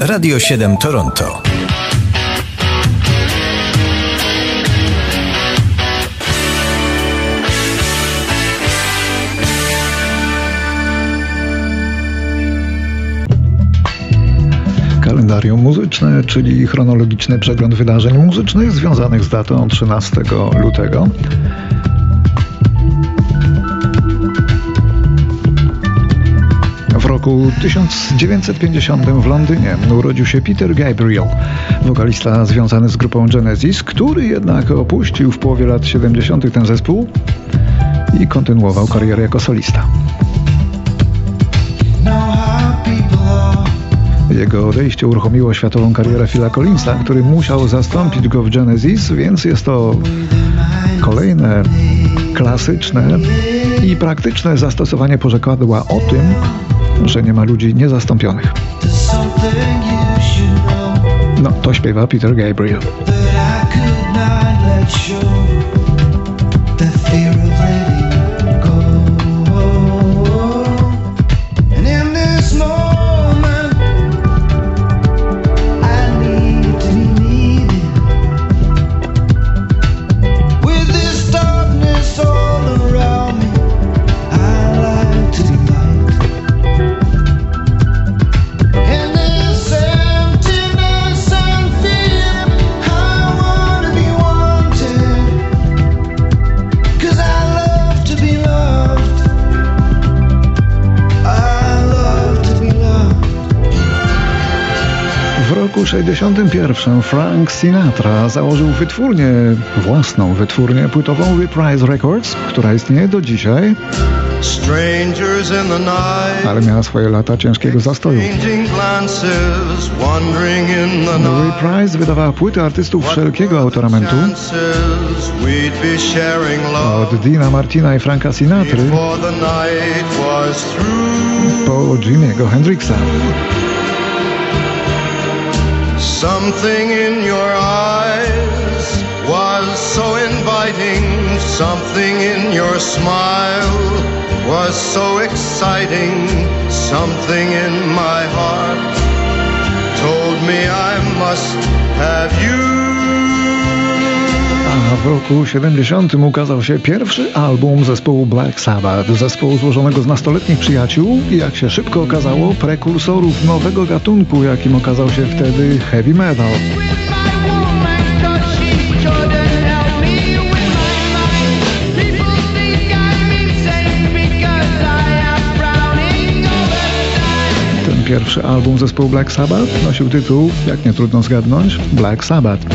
Radio 7 Toronto. kalendarium muzyczne, czyli chronologiczny przegląd wydarzeń muzycznych związanych z datą 13 lutego. Roku 1950 w Londynie urodził się Peter Gabriel, wokalista związany z grupą Genesis, który jednak opuścił w połowie lat 70. ten zespół i kontynuował karierę jako solista. Jego odejście uruchomiło światową karierę Phila Collinsa, który musiał zastąpić go w Genesis, więc jest to kolejne klasyczne i praktyczne zastosowanie porzekadła o tym, że nie ma ludzi niezastąpionych. No, to śpiewa Peter Gabriel. Roku 61 Frank Sinatra założył wytwórnię, własną wytwórnię płytową Reprise Records, która istnieje do dzisiaj, ale miała swoje lata ciężkiego zastoju. Reprise wydawała płyty artystów wszelkiego autoramentu, od Dina Martina i Franka Sinatry po Jimiego Hendrixa. Something in your eyes was so inviting, something in your smile was so exciting, something in my heart told me I must have you. A w roku 70 ukazał się pierwszy album zespołu Black Sabbath, zespołu złożonego z nastoletnich przyjaciół i jak się szybko okazało, prekursorów nowego gatunku, jakim okazał się wtedy heavy metal. Pierwszy album zespołu Black Sabbath nosił tytuł, jak nie trudno zgadnąć, Black Sabbath.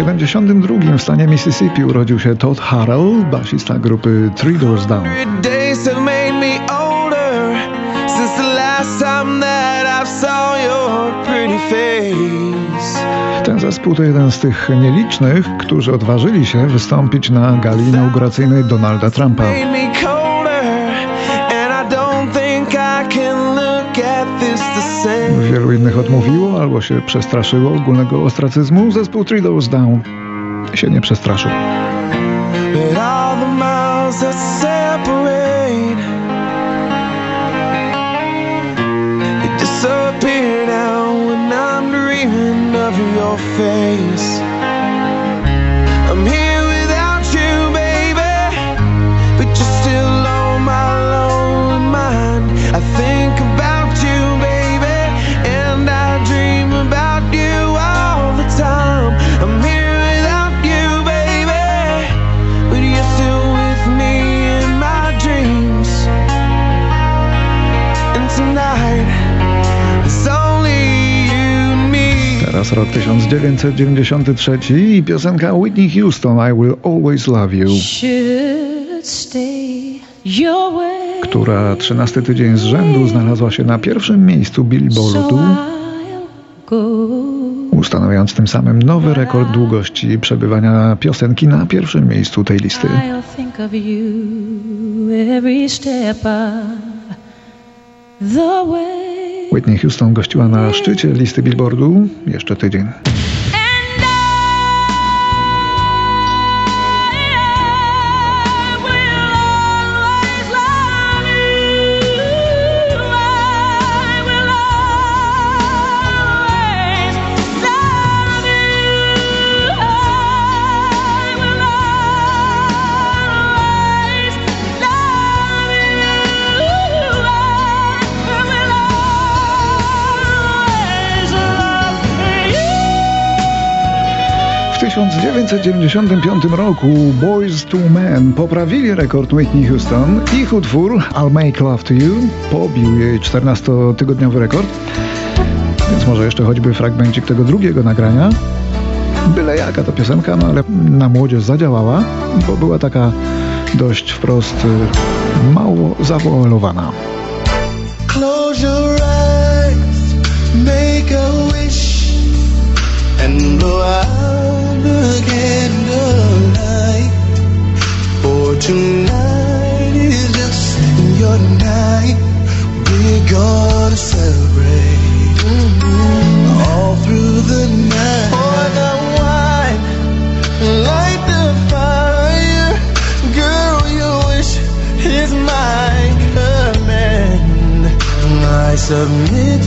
72 w stanie Mississippi urodził się Todd Harrell, basista grupy Three Doors Down. Ten zespół to jeden z tych nielicznych, którzy odważyli się wystąpić na gali inauguracyjnej Donalda Trumpa. Wielu innych odmówiło albo się przestraszyło ogólnego ostracyzmu. Zespół Three Doors Down się nie przestraszył. face Teraz rok 1993 i piosenka Whitney Houston I Will Always Love You. Która 13 tydzień z rzędu znalazła się na pierwszym miejscu Billboardu ustanawiając tym samym nowy rekord długości przebywania piosenki na pierwszym miejscu tej listy. Whitney Houston gościła na szczycie listy Billboardu jeszcze tydzień. 1995 roku Boys to Men poprawili rekord Whitney Houston. Ich utwór I'll Make Love to You pobił jej 14-tygodniowy rekord. Więc może jeszcze choćby fragmencik tego drugiego nagrania. Byle jaka to piosenka, no ale na młodzież zadziałała, bo była taka dość wprost y, mało zawoalowana. Close your eyes, make a wish and blow out tonight is just your night. We're gonna celebrate mm-hmm. all through the night. Pour the wine, light the fire. Girl, your wish is my command. I submit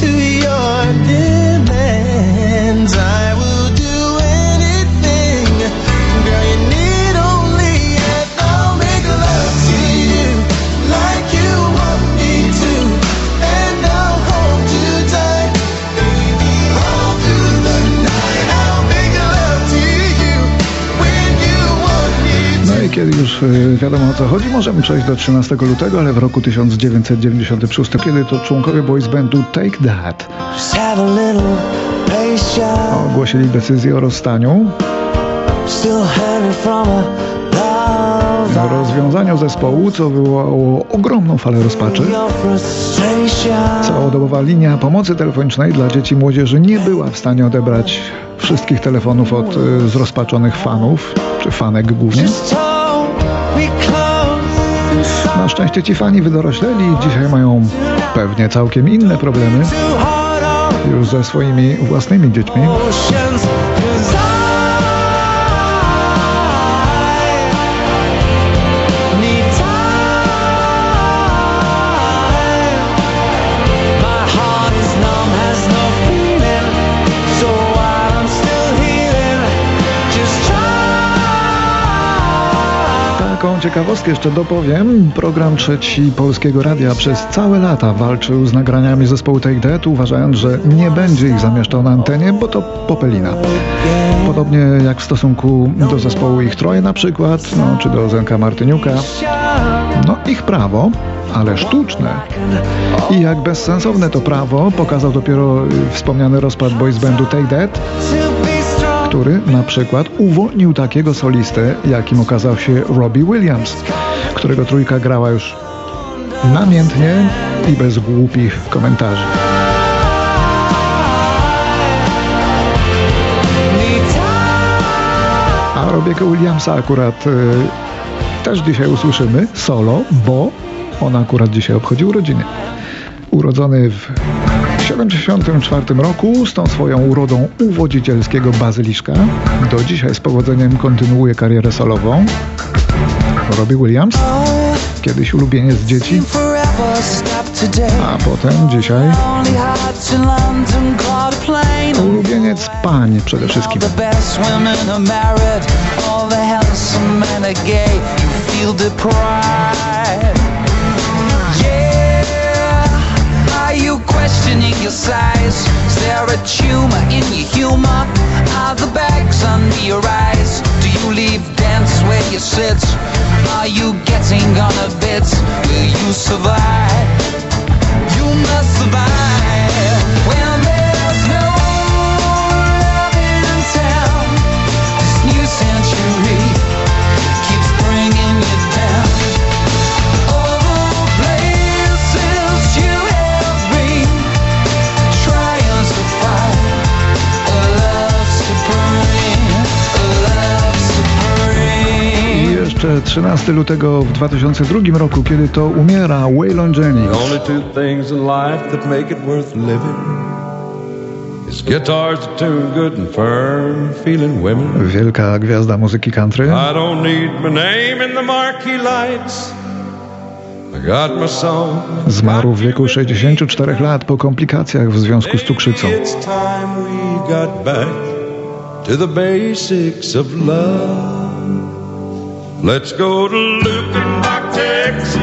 to your demands. I will kiedy już y, wiadomo o co chodzi, możemy przejść do 13 lutego, ale w roku 1996, kiedy to członkowie boys bandu Take That ogłosili decyzję o rozstaniu. Rozwiązaniu zespołu, co wywołało ogromną falę rozpaczy. Całodobowa linia pomocy telefonicznej dla dzieci i młodzieży nie była w stanie odebrać wszystkich telefonów od y, zrozpaczonych fanów, czy fanek głównie. Na szczęście ci fani wydorośleli dzisiaj mają pewnie całkiem inne problemy już ze swoimi własnymi dziećmi. Ciekawostkę jeszcze dopowiem. Program trzeci Polskiego Radia przez całe lata walczył z nagraniami zespołu Take That, uważając, że nie będzie ich zamieszczał na antenie, bo to popelina. Podobnie jak w stosunku do zespołu Ich Troje na przykład, no, czy do Zenka Martyniuka. No ich prawo, ale sztuczne. I jak bezsensowne to prawo pokazał dopiero wspomniany rozpad boys bandu Take That, który na przykład uwolnił takiego solistę, jakim okazał się Robbie Williams, którego trójka grała już namiętnie i bez głupich komentarzy. A Robiego Williamsa akurat y, też dzisiaj usłyszymy solo, bo on akurat dzisiaj obchodził urodziny. Urodzony w 1974 roku z tą swoją urodą uwodzicielskiego bazyliszka do dzisiaj z powodzeniem kontynuuje karierę solową. Robbie Williams, kiedyś ulubieniec dzieci, a potem dzisiaj ulubieniec pań przede wszystkim. Questioning your size? Is there a tumor in your humor? Are the bags under your eyes? Do you leave dance where you sit? Are you getting on a bit? Will you survive? You must survive jeszcze 13 lutego w 2002 roku, kiedy to umiera Waylon Jennings. Wielka gwiazda muzyki country. I don't need my name in the marquee lights. Zmarł w wieku 64 lat po komplikacjach w związku z cukrzycą. To the basics of love. Let's go to Lukenbach, Texas,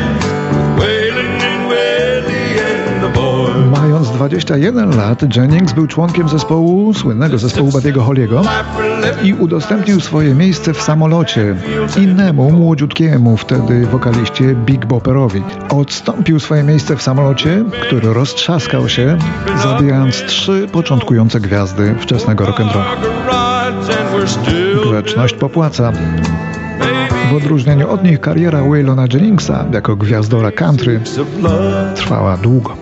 Waylon and Willie and the boys. Mając 21 lat, Jennings był członkiem zespołu, słynnego zespołu for living. i udostępnił swoje miejsce w samolocie innemu, młodziutkiemu wtedy wokaliście Big Bopperowi. Odstąpił swoje miejsce w samolocie, który roztrzaskał się, zabijając trzy początkujące gwiazdy wczesnego rock'n'rolla. Grzeczność popłaca. W odróżnieniu od nich kariera Waylona Jenningsa jako gwiazdora country trwała długo.